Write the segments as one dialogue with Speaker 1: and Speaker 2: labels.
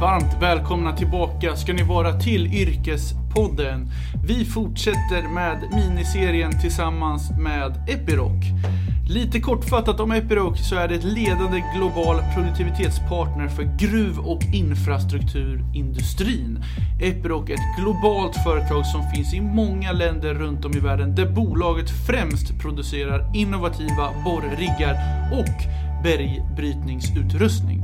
Speaker 1: Varmt välkomna tillbaka ska ni vara till Yrkespodden. Vi fortsätter med miniserien tillsammans med Epiroc. Lite kortfattat om Epiroc så är det ett ledande global produktivitetspartner för gruv och infrastrukturindustrin. Epiroc är ett globalt företag som finns i många länder runt om i världen där bolaget främst producerar innovativa borrriggar och bergbrytningsutrustning.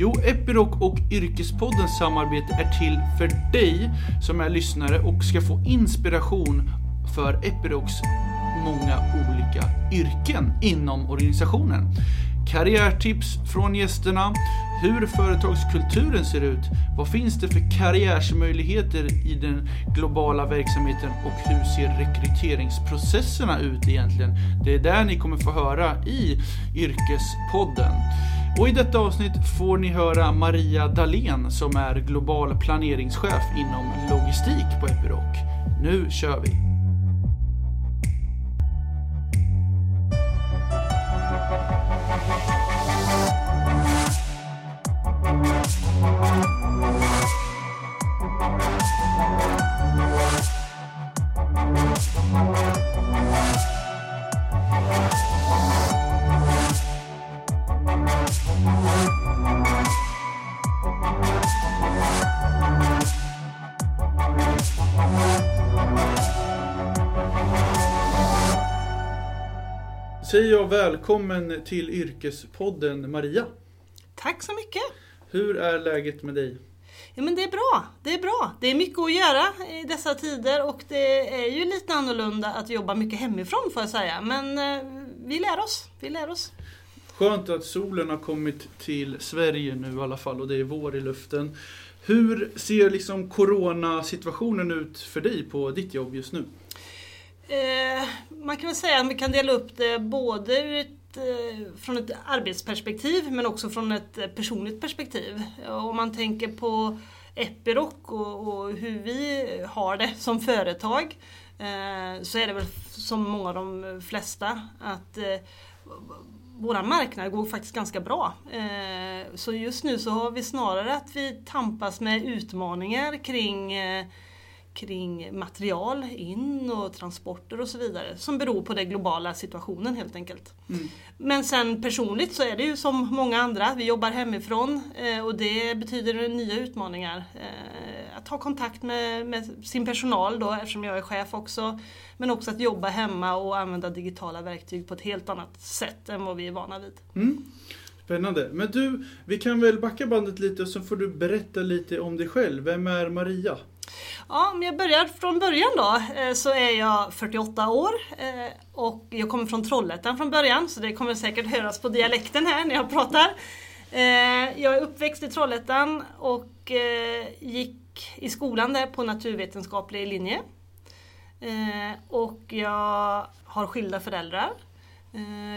Speaker 1: Jo, Epiroc och Yrkespoddens samarbete är till för dig som är lyssnare och ska få inspiration för Epirocs många olika yrken inom organisationen. Karriärtips från gästerna, hur företagskulturen ser ut, vad finns det för karriärsmöjligheter i den globala verksamheten och hur ser rekryteringsprocesserna ut egentligen? Det är där ni kommer få höra i Yrkespodden. Och i detta avsnitt får ni höra Maria Dahlén som är global planeringschef inom logistik på Epiroc. Nu kör vi! Säger jag välkommen till Yrkespodden Maria.
Speaker 2: Tack så mycket.
Speaker 1: Hur är läget med dig?
Speaker 2: Ja men det är bra, det är bra. Det är mycket att göra i dessa tider och det är ju lite annorlunda att jobba mycket hemifrån får jag säga. Men eh, vi lär oss, vi lär oss.
Speaker 1: Skönt att solen har kommit till Sverige nu i alla fall och det är vår i luften. Hur ser liksom coronasituationen ut för dig på ditt jobb just nu?
Speaker 2: Eh, man kan väl säga att vi kan dela upp det både ett, eh, från ett arbetsperspektiv men också från ett eh, personligt perspektiv. Om man tänker på Epiroc och, och hur vi har det som företag eh, så är det väl som många av de flesta att eh, vår marknad går faktiskt ganska bra. Eh, så just nu så har vi snarare att vi tampas med utmaningar kring kring material in och transporter och så vidare som beror på den globala situationen helt enkelt. Mm. Men sen personligt så är det ju som många andra, vi jobbar hemifrån eh, och det betyder nya utmaningar. Eh, att ha kontakt med, med, sin personal då eftersom jag är chef också. Men också att jobba hemma och använda digitala verktyg på ett helt annat sätt än vad vi är vana vid.
Speaker 1: Mm. Spännande. Men du, vi kan väl backa bandet lite och så får du berätta lite om dig själv. Vem är Maria?
Speaker 2: Ja, om jag börjar från början då eh, så är jag 48 år eh, och jag kommer från Trollhättan från början så det kommer säkert höras på dialekten här när jag pratar. Eh, jag är uppväxt i Trollhättan och gick i skolan där på naturvetenskaplig linje. Och jag har skilda föräldrar.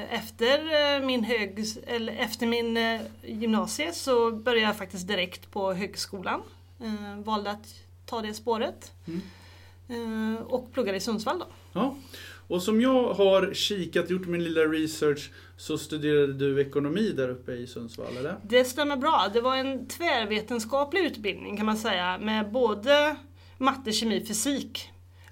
Speaker 2: Efter min, hög, eller efter min gymnasie så började jag faktiskt direkt på högskolan. Valde att ta det spåret. Mm. Eh, och pluggade i Sundsvall då.
Speaker 1: Ja. Och som jag har kikat, gjort min lilla research, så studerade du ekonomi där uppe i Sundsvall, eller?
Speaker 2: Det stämmer bra. Det var en tvärvetenskaplig utbildning kan man säga, med både matte, kemi, fysik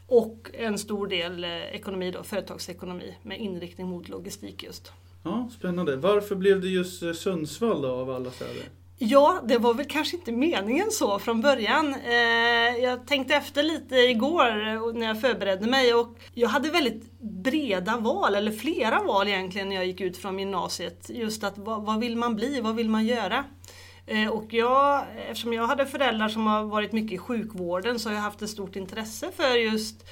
Speaker 2: och en stor del eh, ekonomi då, företagsekonomi med inriktning mot logistik just.
Speaker 1: Ja, Spännande. Varför blev det just eh, Sundsvall då av alla städer?
Speaker 2: Ja, det var väl kanske inte meningen så från början. Eh, jag tänkte efter lite igår eh, när jag förberedde mig och jag hade väldigt breda val, eller flera val egentligen när jag gick ut från gymnasiet. Just att vad, vill man bli, vad vill man göra? Eh, och jag, eftersom jag hade föräldrar som har varit mycket i sjukvården så har jag haft ett stort intresse för just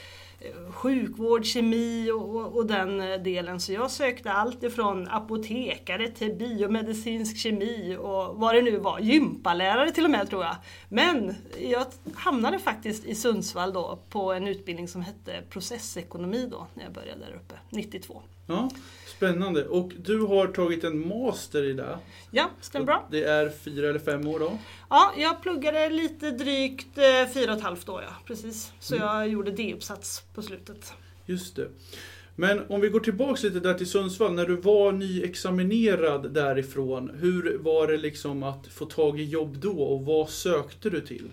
Speaker 2: sjukvård, kemi och, och, den eh, delen. Så jag sökte allt ifrån apotekare till biomedicinsk kemi och vad det nu var, gympalärare till och med tror jag. Men jag hamnade faktiskt i Sundsvall då på en utbildning som hette processekonomi då när jag började där uppe, 92.
Speaker 1: Ja, Spännande. Och du har tagit en master i det.
Speaker 2: Ja, stämmer bra.
Speaker 1: Det är fyra eller fem år då?
Speaker 2: Ja, jag pluggade lite drygt eh, fyra och ett halvt år, ja. Precis. Så mm. jag gjorde D-uppsats på slutet.
Speaker 1: Just det. Men om vi går tillbaks lite där till Sundsvall, när du var nyexaminerad därifrån, hur var det liksom att få tag i jobb då och vad sökte du till?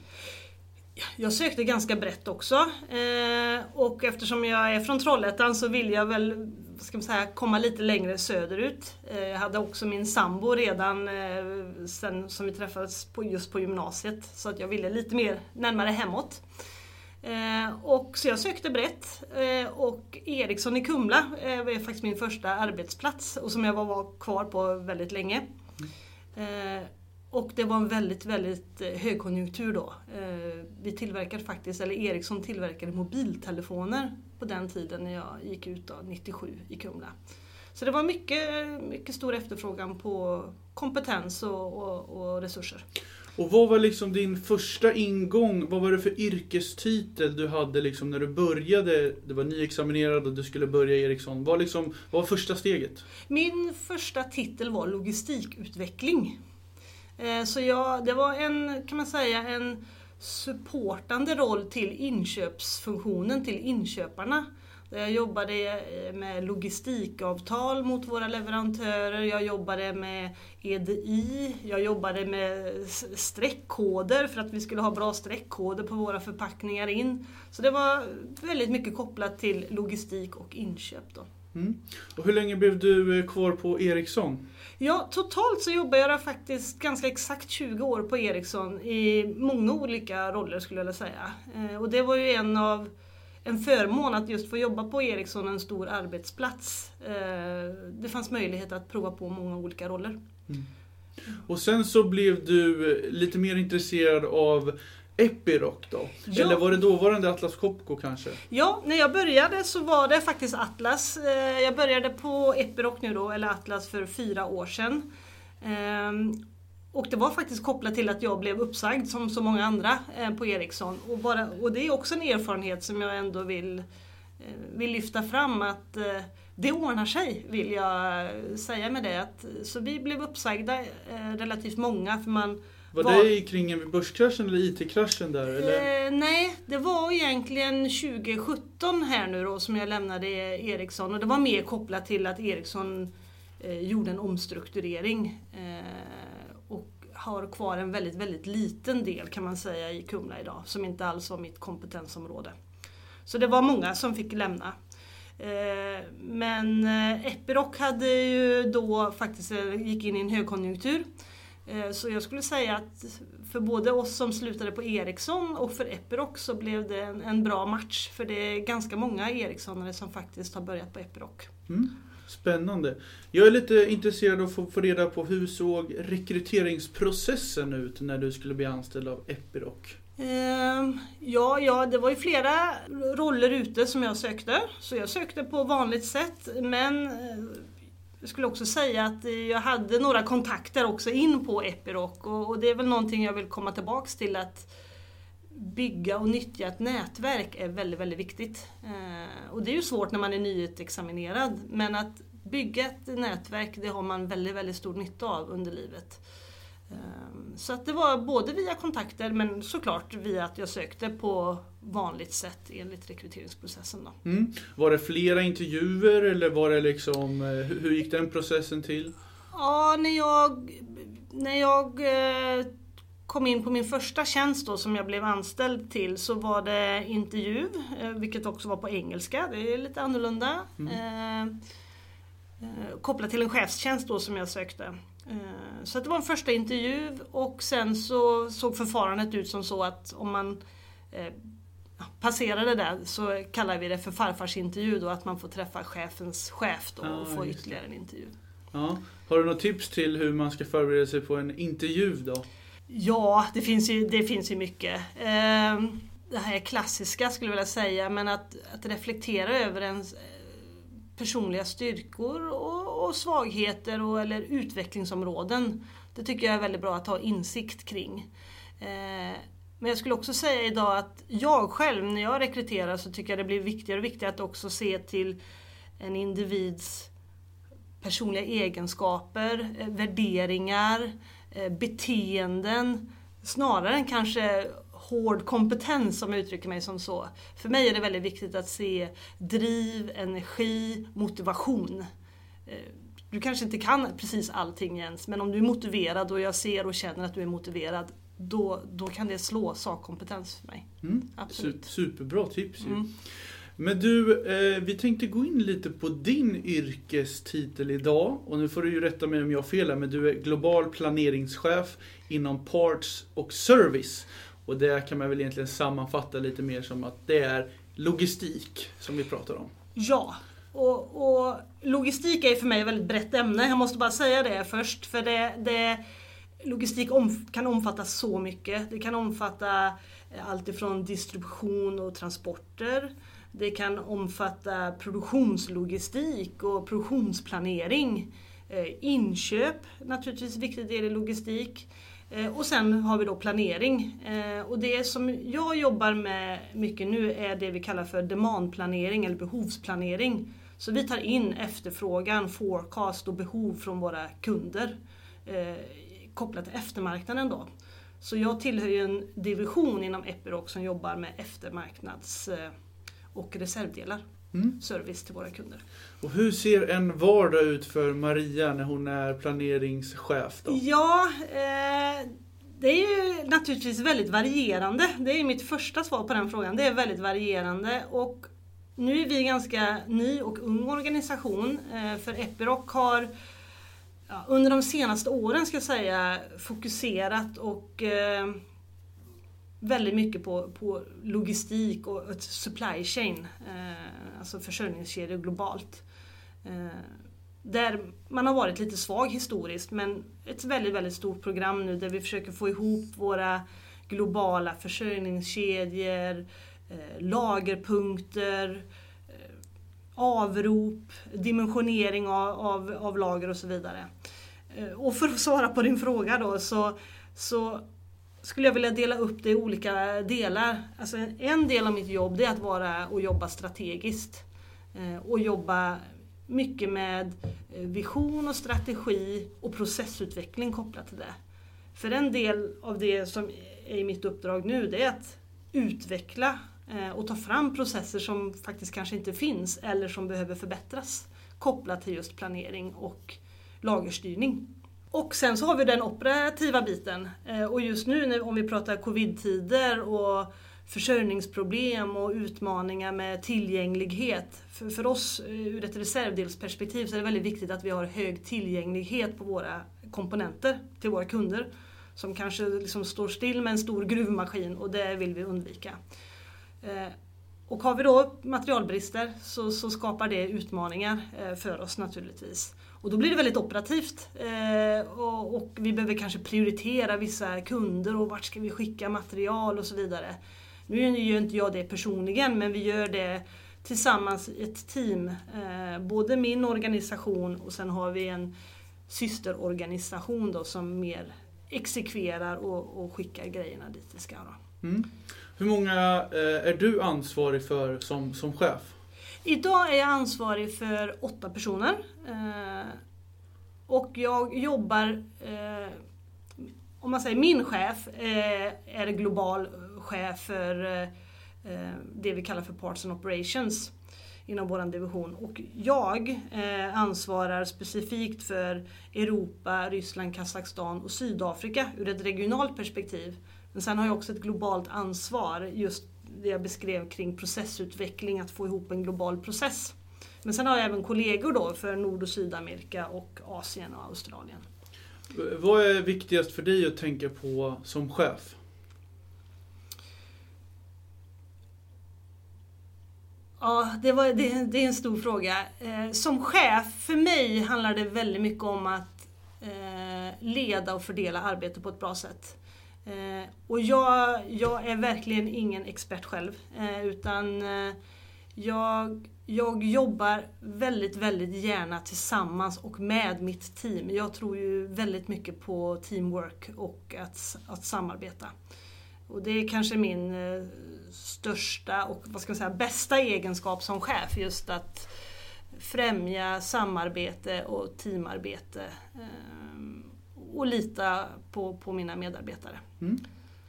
Speaker 2: Jag sökte ganska brett också eh, och eftersom jag är från Trollhättan så ville jag väl ska man säga, komma lite längre söderut. Eh, jag hade också min sambo redan eh, sen som vi träffades på, just på gymnasiet så att jag ville lite mer närmare hemåt. Och så jag sökte brett och Ericsson i Kumla var faktiskt min första arbetsplats och som jag var kvar på väldigt länge. Mm. Och det var en väldigt, väldigt eh, högkonjunktur då. Eh, vi tillverkade faktiskt, eller Ericsson tillverkade mobiltelefoner på den tiden när jag gick ut då, 97 i Kumla. Så det var mycket, mycket stor efterfrågan på kompetens och, och, och resurser.
Speaker 1: Och vad var liksom din första ingång, vad var det för yrkestitel du hade liksom när du började, du var nyexaminerad och du skulle börja Ericsson. Vad, liksom, vad var första steget?
Speaker 2: Min första titel var logistikutveckling. Eh, så jag, det var en, kan man säga, en supportande roll till inköpsfunktionen, till inköparna. Eh, jag jobbade eh, med logistikavtal mot våra leverantörer, jag jobbade med EDI, jag jobbade med streckkoder för att vi skulle ha bra streckkoder på våra förpackningar in. Så det var väldigt mycket kopplat till logistik och inköp. Då.
Speaker 1: Mm. Och hur länge blev du kvar på Ericsson?
Speaker 2: Ja, totalt så jobbade jag faktiskt ganska exakt 20 år på Ericsson i många olika roller skulle jag vilja säga. Eh, och det var ju en av en förmån att just få jobba på Ericsson, en stor arbetsplats. Eh, det fanns möjlighet att prova på många olika roller. Mm.
Speaker 1: Och sen så blev du eh, lite mer intresserad av Epiroc då? Ja. Eller var det dåvarande Atlas Copco kanske?
Speaker 2: Ja, när jag började så var det faktiskt Atlas. Eh, jag började på Epiroc nu då, eller Atlas för fyra år sedan. Ehm, och det var faktiskt kopplat till att jag blev uppsagd som så många andra eh, på Ericsson. Och, bara, och det är också en erfarenhet som jag ändå vill, eh, vill lyfta fram att det ordnar sig, vill jag säga med det. så vi blev uppsagda relativt många för man
Speaker 1: var, var det kring börskraschen eller IT-kraschen där? Eller?
Speaker 2: Eh, nej, det var egentligen 2017 här nu då som jag lämnade Ericsson och det var mer kopplat till att Ericsson eh, gjorde en omstrukturering eh, och har kvar en väldigt, väldigt liten del kan man säga i Kumla idag som inte alls var mitt kompetensområde. Så det var många som fick lämna. Eh, men eh, Epiroc hade ju då faktiskt gick in i en högkonjunktur så jag skulle säga att för både oss som slutade på Ericsson och för Epiroc så blev det en, en bra match. För det är ganska många Ericssonare som faktiskt har börjat på Epiroc.
Speaker 1: Mm. Spännande. Jag är lite intresserad av att få, reda på hur såg rekryteringsprocessen ut när du skulle bli anställd av Epiroc?
Speaker 2: Uh, ja, ja, det var ju flera roller ute som jag sökte. Så jag sökte på vanligt sätt men eh, jag skulle också säga att eh, jag hade några kontakter också in på Epiroc och, det är väl någonting jag vill komma tillbaks till att bygga och nyttja ett nätverk är väldigt, väldigt viktigt. Eh, och det är ju svårt när man är nyutexaminerad men att bygga ett nätverk det har man väldigt, väldigt stor nytta av under livet. Ehm, så att det var både via kontakter men såklart via att jag sökte på vanligt sätt enligt rekryteringsprocessen. Då.
Speaker 1: Mm. Var det flera intervjuer eller var det liksom, eh, hur gick den processen till?
Speaker 2: Ja, när jag, när jag eh, kom in på min första tjänst då som jag blev anställd till så var det intervju, eh, vilket också var på engelska, det är lite annorlunda. Mm. Kopplat till en chefstjänst då som jag sökte. Eh, så det var en första intervju och sen så såg förfarandet ut som så att om man eh, passerade det så kallar vi det för farfarsintervju då, att man får träffa chefens chef då och få ytterligare en intervju.
Speaker 1: Ja. Har du något tips till hur man ska förbereda sig på en intervju då?
Speaker 2: Ja, det finns ju, det finns ju mycket. Ehm, det här är klassiska skulle jag vilja säga, men att, att reflektera över ens personliga styrkor och, och svagheter och, eller utvecklingsområden. Det tycker jag är väldigt bra att ha insikt kring. Eh, men jag skulle också säga idag att jag själv, när jag rekryterar, så tycker jag det blir viktigare och viktigare att också se till en individs personliga egenskaper, eh, värderingar, eh, beteenden, snarare än kanske hård kompetens om jag uttrycker mig som så. För mig är det väldigt viktigt att se driv, energi, motivation. Eh, du kanske inte kan precis allting Jens, men om du är motiverad och jag ser och känner att du är motiverad, då, då kan det slå sakkompetens för mig.
Speaker 1: Mm. Absolut. Superbra tips mm. Men du, eh, vi tänkte gå in lite på din yrkestitel idag. Och nu får du ju rätta mig om jag har fel här, men du är global planeringschef inom Parts och Service. Och det kan man väl egentligen sammanfatta lite mer som att det är logistik som vi pratar om.
Speaker 2: Ja, och, och logistik är för mig ett väldigt brett ämne. Jag måste bara säga det först. För det, det logistik om, kan omfatta så mycket. Det kan omfatta eh, allt ifrån distribution och transporter. Det kan omfatta produktionslogistik och produktionsplanering. Eh, inköp, naturligtvis viktig del i logistik. Eh, och sen har vi då planering. Eh, och det som jag jobbar med mycket nu är det vi kallar för demandplanering eller behovsplanering. Så vi tar in efterfrågan, forecast och behov från våra kunder eh, kopplat till eftermarknaden då. Så jag tillhör ju en division inom Epiroc som jobbar med eftermarknads och reservdelar. Mm. Service till våra kunder.
Speaker 1: Och hur ser en vardag ut för Maria när hon är planeringschef? Då?
Speaker 2: Ja, eh, det är ju naturligtvis väldigt varierande. Det är mitt första svar på den frågan. Det är väldigt varierande. Och nu är vi en ganska ny och ung organisation. Eh, för Epiroc har ja, under de senaste åren ska säga fokuserat och eh, väldigt mycket på, på logistik och ett supply chain, eh, alltså försörjningskedjor globalt. Eh, där man har varit lite svag historiskt men ett väldigt, väldigt stort program nu där vi försöker få ihop våra globala försörjningskedjor, eh, lagerpunkter, eh, avrop, dimensionering av, av, av, lager och så vidare. Eh, och för att svara på din fråga då så, så skulle jag vilja dela upp det i olika delar. Alltså en del av mitt jobb det är att vara och jobba strategiskt. Eh, och jobba mycket med eh, vision och strategi och processutveckling kopplat till det. För en del av det som är i mitt uppdrag nu det är att utveckla eh, och ta fram processer som faktiskt kanske inte finns eller som behöver förbättras kopplat till just planering och lagerstyrning. Och sen så har vi den operativa biten. Eh, och just nu när, om vi pratar covid-tider och försörjningsproblem och utmaningar med tillgänglighet. För, för oss eh, ur ett reservdelsperspektiv så är det väldigt viktigt att vi har hög tillgänglighet på våra komponenter till våra kunder. Som kanske liksom står still med en stor gruvmaskin och det vill vi undvika. Eh, och har vi då materialbrister så, så skapar det utmaningar för oss naturligtvis. Och då blir det väldigt operativt. Eh, och, och, vi behöver kanske prioritera vissa kunder och vart ska vi skicka material och så vidare. Nu gör inte jag det personligen men vi gör det tillsammans i ett team. Eh, både min organisation och sen har vi en systerorganisation då som mer exekverar och, och skickar grejerna dit det ska. Mm.
Speaker 1: Hur många eh, är du ansvarig för som, som chef?
Speaker 2: Idag är jag ansvarig för åtta personer. Eh, och jag jobbar, eh, om man säger min chef, eh, är global chef för det vi kallar för Parts and Operations inom vår division. Och jag ansvarar specifikt för Europa, Ryssland, Kazakstan och Sydafrika ur ett regionalt perspektiv. Men sen har jag också ett globalt ansvar just det jag beskrev kring processutveckling, att få ihop en global process. Men sen har jag även kollegor då för Nord och Sydamerika och Asien och Australien.
Speaker 1: Vad är viktigast för dig att tänka på som chef?
Speaker 2: Ja, det, var, det, det, är en stor fråga. Eh, som chef, för mig handlar det väldigt mycket om att eh, leda och fördela arbetet på ett bra sätt. Eh, och jag, jag är verkligen ingen expert själv. Eh, utan eh, jag, jag jobbar väldigt, väldigt gärna tillsammans och med mitt team. Jag tror ju väldigt mycket på teamwork och att, att samarbeta. Och det är kanske min eh, största och vad ska man säga, bästa egenskap som chef. Just att främja samarbete och teamarbete. Eh. Och lita på, på mina medarbetare. Mm.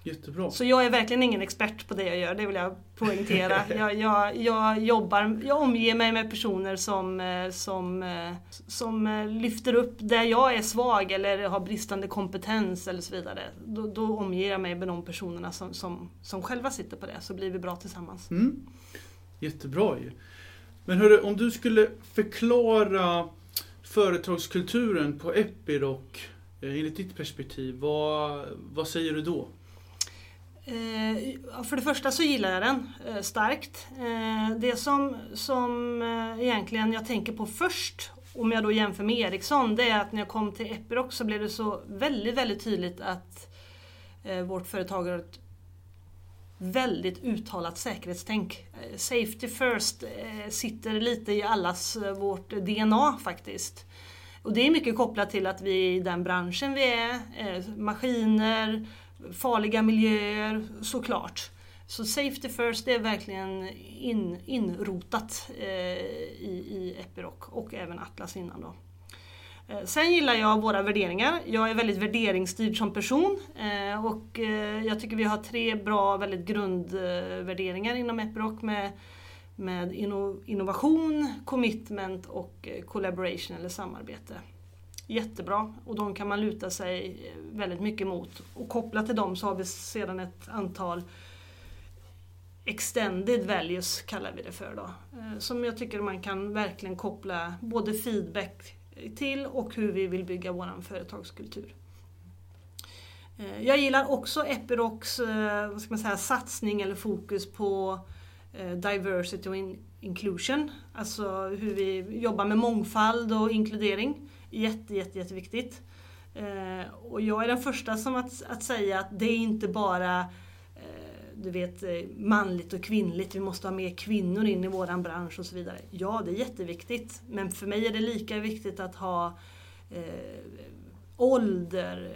Speaker 1: Jättebra.
Speaker 2: Så jag är verkligen ingen expert på det jag gör, det vill jag poängtera. jag, jag, jag, jobbar, jag omger mig med personer som, eh, som, eh, som eh, lyfter upp där jag är svag eller har bristande kompetens eller så vidare. Då, då omger jag mig med de personerna som, som, som själva sitter på det, så blir vi bra tillsammans.
Speaker 1: Mm. Jättebra ju. Men hörru, om du skulle förklara företagskulturen på Epiroc Eh, enligt ditt perspektiv, vad, vad säger du då?
Speaker 2: Eh, för det första så gillar jag den eh, starkt. Det som, som egentligen jag tänker på först, om jag då jämför med Ericsson, det är att när jag kom till Epiroc så blev det så väldigt, väldigt tydligt att vårt företag har ett väldigt uttalat säkerhetstänk. Safety first sitter lite i allas vårt DNA faktiskt. Och det är mycket kopplat till att vi är i den branschen vi är, eh, maskiner, farliga miljöer såklart. Så Safety First det är verkligen in, inrotat eh, i, i Epiroc och även Atlas innan då. Eh, sen gillar jag våra värderingar. Jag är väldigt värderingsstyrd som person och jag tycker vi har tre bra, väldigt grundvärderingar inom Epiroc med, med innovation, commitment och eh, collaboration eller samarbete jättebra och de kan man luta sig eh, väldigt mycket mot. Och kopplat till dem så har vi sedan ett antal Extended values kallar vi det för då. Eh, som jag tycker man kan verkligen koppla både feedback till och hur vi vill bygga vår företagskultur. Jag gillar också Epirocs vad ska man säga, satsning eller fokus på Eh, diversity och inclusion. Alltså hur vi jobbar med mångfald och inkludering. Jätte, jätte, jätteviktigt. Eh, och jag är den första som att, att säga att det är inte bara eh, du vet, eh, manligt och kvinnligt, vi måste ha mer kvinnor in i våran bransch och så vidare. Ja, det är jätteviktigt. Men för mig är det lika viktigt att ha eh, ålder,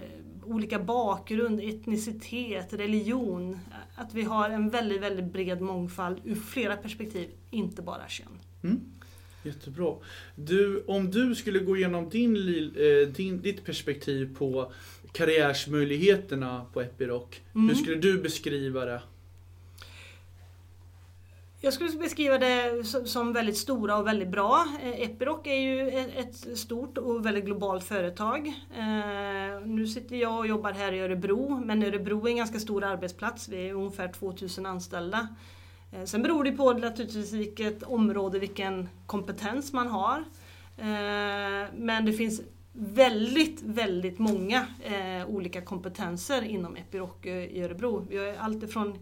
Speaker 2: olika bakgrund, etnicitet, religion. Att vi har en väldigt, väldigt bred mångfald ur flera perspektiv, inte bara kön.
Speaker 1: Mm. Jättebra. Du, om du skulle gå igenom din, eh, din, ditt perspektiv på karriärsmöjligheterna på Epiroc, mm. hur skulle du beskriva det?
Speaker 2: Jag skulle beskriva det som väldigt stora och väldigt bra. Eh, Epiroc är ju ett stort och väldigt globalt företag. Eh, nu sitter jag och jobbar här i Örebro, men Örebro är en ganska stor arbetsplats. Vi är ungefär 2000 anställda. Eh, sen beror det på naturligtvis vilket område, vilken kompetens man har. Men det finns väldigt, väldigt många olika kompetenser inom Epiroc i Örebro. Vi har allt ifrån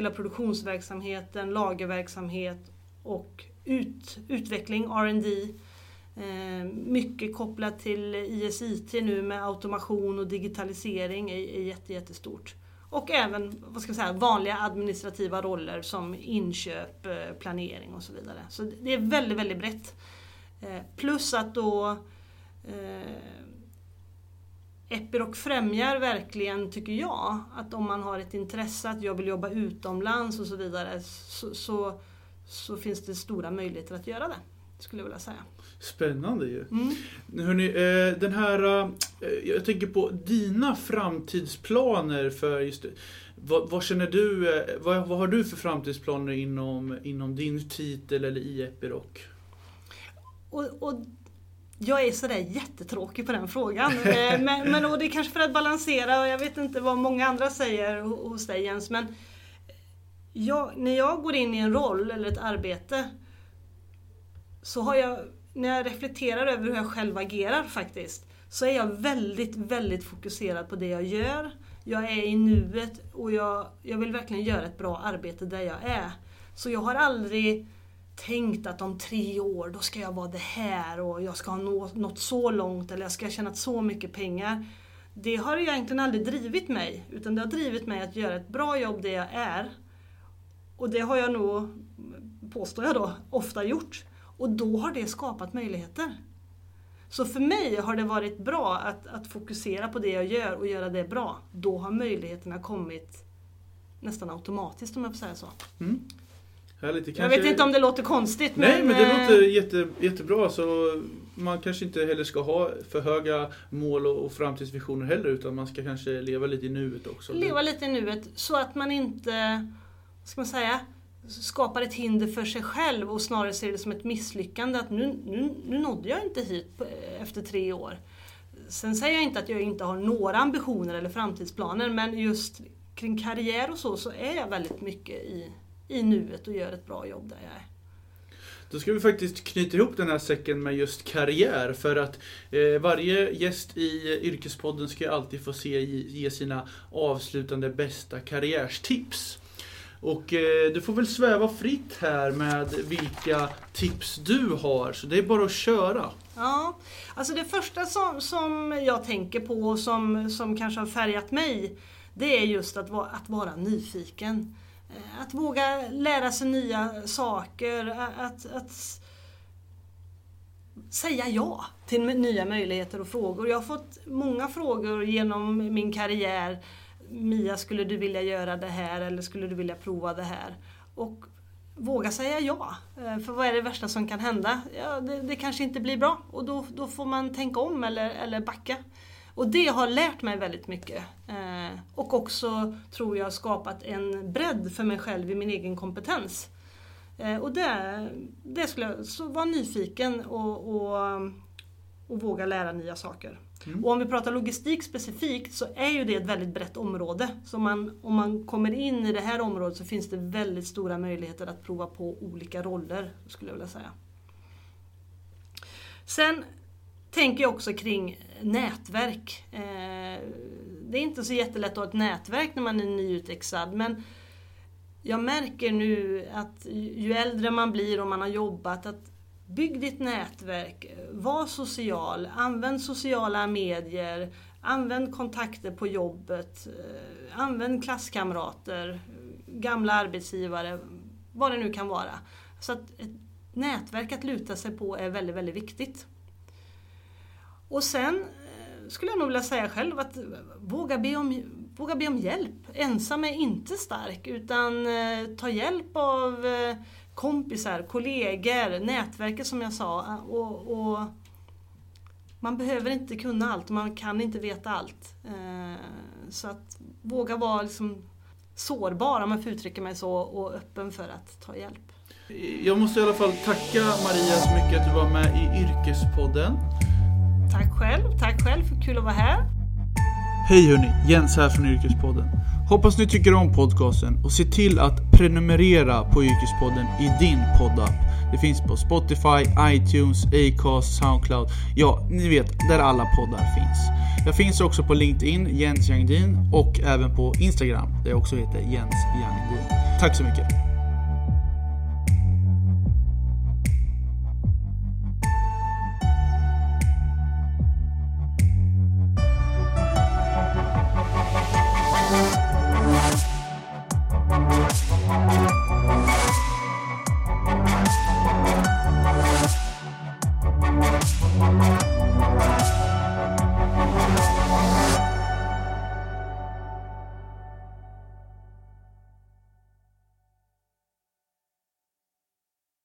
Speaker 2: hela produktionsverksamheten, lagerverksamhet och ut, utveckling, R&D. Eh, mycket kopplat till ISIT nu med automation och digitalisering är, är jätte, jättestort. Och även vad ska jag säga, vanliga administrativa roller som inköp, eh, planering och så vidare. Så det är väldigt, väldigt brett. Eh, plus att då eh, Epiroc främjar verkligen, tycker jag, att om man har ett intresse att jag vill jobba utomlands och så vidare så, så, så finns det stora möjligheter att göra det, skulle jag vilja säga.
Speaker 1: Spännande ju. Mm. Hörrni, eh, den här, eh, jag tänker på dina framtidsplaner för just vad, vad känner du, eh, vad, vad, har du för framtidsplaner inom, inom din titel eller i Epiroc?
Speaker 2: Och, och jag är sådär jättetråkig på den frågan. Eh, men, men och det är kanske för att balansera, och jag vet inte vad många andra säger hos dig Jens, men jag, när jag går in i en roll eller ett arbete så har jag när jag reflekterar över hur jag själv agerar faktiskt, så är jag väldigt, väldigt fokuserad på det jag gör. Jag är i nuet och jag, jag vill verkligen göra ett bra arbete där jag är. Så jag har aldrig tänkt att om tre år, då ska jag vara det här och jag ska ha nått så långt eller jag ska ha tjänat så mycket pengar. Det har egentligen aldrig drivit mig, utan det har drivit mig att göra ett bra jobb där jag är. Och det har jag nog, påstår jag då, ofta gjort. Och då har det skapat möjligheter. Så för mig har det varit bra att, att fokusera på det jag gör och göra det bra. Då har möjligheterna kommit nästan automatiskt om jag får säga så. Mm.
Speaker 1: Härligt. Det
Speaker 2: Jag
Speaker 1: kanske-
Speaker 2: vet inte om det låter konstigt
Speaker 1: Nej, men det
Speaker 2: eh,
Speaker 1: låter jätte, jättebra. Så man kanske inte heller ska ha för höga mål och, framtidsvisioner heller, utan man ska kanske leva lite i nuet också.
Speaker 2: leva lite i nuet så att man inte, ska man säga, skapar ett hinder för sig själv och snarare ser det som ett misslyckande att nu, nu, nu nådde jag inte hit efter tre år. Sen säger jag inte att jag inte har några ambitioner eller framtidsplaner men just kring karriär och så, så är jag väldigt mycket i, i nuet och gör ett bra jobb där jag är.
Speaker 1: Då ska vi faktiskt knyta ihop den här säcken med just karriär. För att eh, varje gäst i Yrkespodden ska alltid få se, ge sina avslutande bästa karriärstips. Och eh, du får väl sväva fritt här med vilka tips du har. Så det är bara att köra.
Speaker 2: Ja, alltså det första som, som jag tänker på och som, som kanske har färgat mig, det är just att, vara- att vara nyfiken. Eh, att våga lära sig nya saker, att, att säga ja till nya möjligheter och frågor. Jag har fått många frågor genom min karriär. Mia, skulle du vilja göra det här eller skulle du vilja prova det här? Och våga säga ja. Eh, för vad är det värsta som kan hända? Ja, det, det kanske inte blir bra och då, då får man tänka om eller, eller backa. Och det har lärt mig väldigt mycket. Eh, och också, tror jag, skapat en bredd för mig själv i min egen kompetens. Eh, och det, det skulle jag, så var nyfiken och, och, och våga lära nya saker.
Speaker 1: Mm.
Speaker 2: Och om vi pratar logistik specifikt så är ju det ett väldigt brett område. Så man, om man kommer in i det här området så finns det väldigt stora möjligheter att prova på olika roller, skulle jag vilja säga. Sen tänker jag också kring nätverk. Eh, det är inte så jättelätt att ha ett nätverk när man är nyutexad men jag märker nu att ju äldre man blir och man har jobbat att bygg ditt nätverk, var social, använd sociala medier, använd kontakter på jobbet, eh, använd klasskamrater, gamla arbetsgivare, vad det nu kan vara. Så att ett nätverk att luta sig på är väldigt, väldigt viktigt. Och sen eh, skulle jag nog vilja säga själv att eh, våga be om, våga be om hjälp. Ensam är inte stark utan eh, ta hjälp av kompisar, kollegor, nätverket som jag sa. Och, och man behöver inte kunna allt och man kan inte veta allt. Så att våga vara liksom sårbar om jag får uttrycka mig så och öppen för att ta hjälp.
Speaker 1: Jag måste i alla fall tacka Maria så mycket att du var med i Yrkespodden.
Speaker 2: Tack själv, tack själv, kul att vara här.
Speaker 1: Hej hörni, Jens här från Yrkespodden. Hoppas ni tycker om podcasten och se till att prenumerera på Yrkespodden i din poddapp. Det finns på Spotify, iTunes, Acast, Soundcloud. Ja, ni vet, där alla poddar finns. Jag finns också på LinkedIn, Jens Jangdin, och även på Instagram, där jag också heter Jens Jangdin. Tack så mycket.